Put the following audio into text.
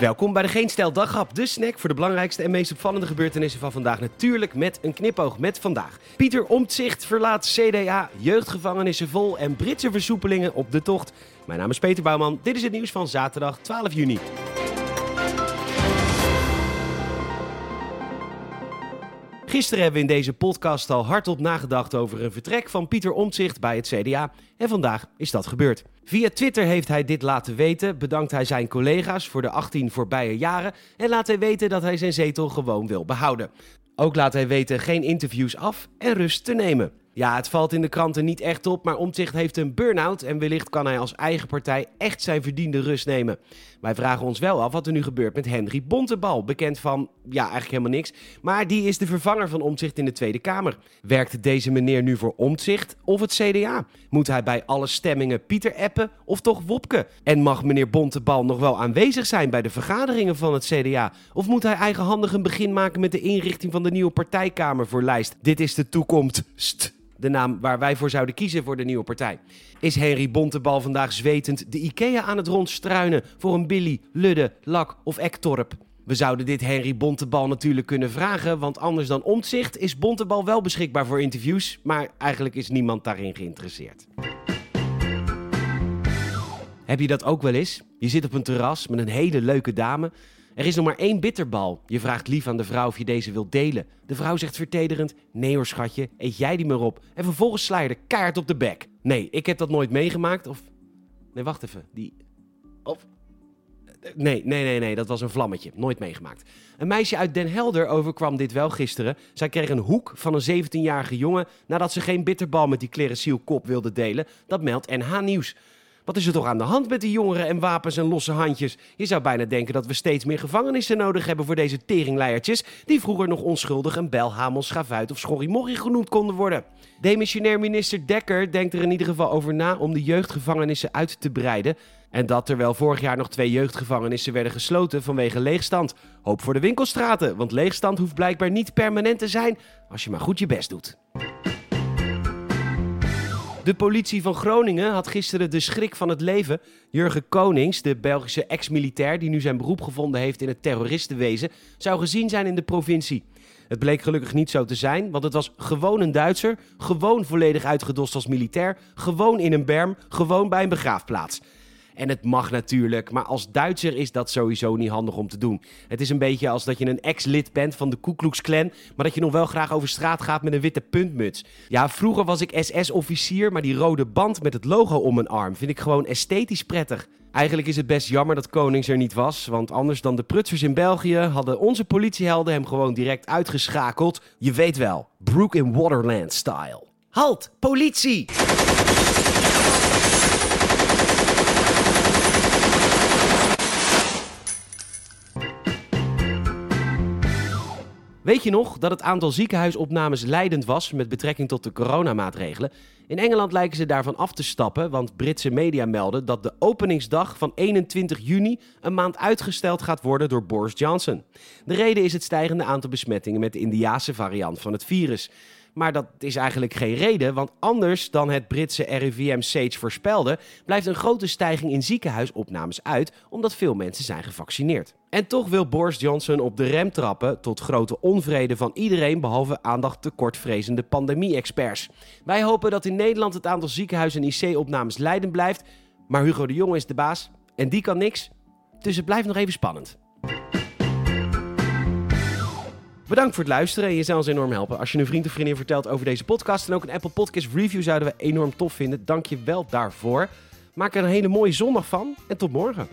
Welkom bij de Geen Stijl Daghap, de snack voor de belangrijkste en meest opvallende gebeurtenissen van vandaag. Natuurlijk met een knipoog met vandaag. Pieter Omtzigt verlaat CDA, jeugdgevangenissen vol en Britse versoepelingen op de tocht. Mijn naam is Peter Bouwman, dit is het nieuws van zaterdag 12 juni. Gisteren hebben we in deze podcast al hardop nagedacht over een vertrek van Pieter Omtzigt bij het CDA. En vandaag is dat gebeurd. Via Twitter heeft hij dit laten weten, bedankt hij zijn collega's voor de 18 voorbije jaren en laat hij weten dat hij zijn zetel gewoon wil behouden. Ook laat hij weten geen interviews af en rust te nemen. Ja, het valt in de kranten niet echt op, maar Omtzigt heeft een burn-out en wellicht kan hij als eigen partij echt zijn verdiende rust nemen. Wij vragen ons wel af wat er nu gebeurt met Henry Bontebal, bekend van, ja, eigenlijk helemaal niks, maar die is de vervanger van Omtzigt in de Tweede Kamer. Werkt deze meneer nu voor Omtzigt of het CDA? Moet hij bij alle stemmingen Pieter appen of toch Wopke? En mag meneer Bontebal nog wel aanwezig zijn bij de vergaderingen van het CDA? Of moet hij eigenhandig een begin maken met de inrichting van de nieuwe partijkamer voor lijst? Dit is de toekomst de naam waar wij voor zouden kiezen voor de nieuwe partij. Is Henry Bontebal vandaag zwetend de IKEA aan het rondstruinen voor een Billy, Ludde, Lak of Ektorp? We zouden dit Henry Bontebal natuurlijk kunnen vragen, want anders dan omzicht is Bontebal wel beschikbaar voor interviews, maar eigenlijk is niemand daarin geïnteresseerd. Heb je dat ook wel eens? Je zit op een terras met een hele leuke dame er is nog maar één bitterbal. Je vraagt lief aan de vrouw of je deze wilt delen. De vrouw zegt vertederend: Nee hoor, schatje, eet jij die maar op. En vervolgens sla je de kaart op de bek. Nee, ik heb dat nooit meegemaakt. Of. Nee, wacht even. Die. Of. Nee, nee, nee, nee, dat was een vlammetje. Nooit meegemaakt. Een meisje uit Den Helder overkwam dit wel gisteren. Zij kreeg een hoek van een 17-jarige jongen nadat ze geen bitterbal met die kleresielkop wilde delen. Dat meldt NH Nieuws. Wat is er toch aan de hand met die jongeren en wapens en losse handjes? Je zou bijna denken dat we steeds meer gevangenissen nodig hebben voor deze teringleiertjes... die vroeger nog onschuldig een belhamel, schavuit of schorrimorrie genoemd konden worden. Demissionair minister Dekker denkt er in ieder geval over na om de jeugdgevangenissen uit te breiden... En dat terwijl vorig jaar nog twee jeugdgevangenissen werden gesloten vanwege leegstand. Hoop voor de winkelstraten, want leegstand hoeft blijkbaar niet permanent te zijn als je maar goed je best doet. De politie van Groningen had gisteren de schrik van het leven. Jurgen Konings, de Belgische ex-militair die nu zijn beroep gevonden heeft in het terroristenwezen, zou gezien zijn in de provincie. Het bleek gelukkig niet zo te zijn, want het was gewoon een Duitser, gewoon volledig uitgedost als militair, gewoon in een berm, gewoon bij een begraafplaats. En het mag natuurlijk, maar als Duitser is dat sowieso niet handig om te doen. Het is een beetje als dat je een ex-lid bent van de Ku Klux Klan, maar dat je nog wel graag over straat gaat met een witte puntmuts. Ja, vroeger was ik SS-officier, maar die rode band met het logo om mijn arm vind ik gewoon esthetisch prettig. Eigenlijk is het best jammer dat Konings er niet was, want anders dan de prutsers in België hadden onze politiehelden hem gewoon direct uitgeschakeld. Je weet wel, Brook in Waterland style. Halt, politie! Weet je nog dat het aantal ziekenhuisopnames leidend was met betrekking tot de coronamaatregelen? In Engeland lijken ze daarvan af te stappen, want Britse media melden dat de openingsdag van 21 juni een maand uitgesteld gaat worden door Boris Johnson. De reden is het stijgende aantal besmettingen met de Indiase variant van het virus. Maar dat is eigenlijk geen reden, want anders dan het Britse RIVM Sage voorspelde, blijft een grote stijging in ziekenhuisopnames uit, omdat veel mensen zijn gevaccineerd. En toch wil Boris Johnson op de rem trappen, tot grote onvrede van iedereen behalve aandacht tekortvrezende pandemie-experts. Wij hopen dat in Nederland het aantal ziekenhuis- en IC-opnames leidend blijft, maar Hugo de Jonge is de baas en die kan niks, dus het blijft nog even spannend. Bedankt voor het luisteren en je zou ons enorm helpen als je een vriend of vriendin vertelt over deze podcast. En ook een Apple Podcast review zouden we enorm tof vinden. Dank je wel daarvoor. Maak er een hele mooie zondag van en tot morgen.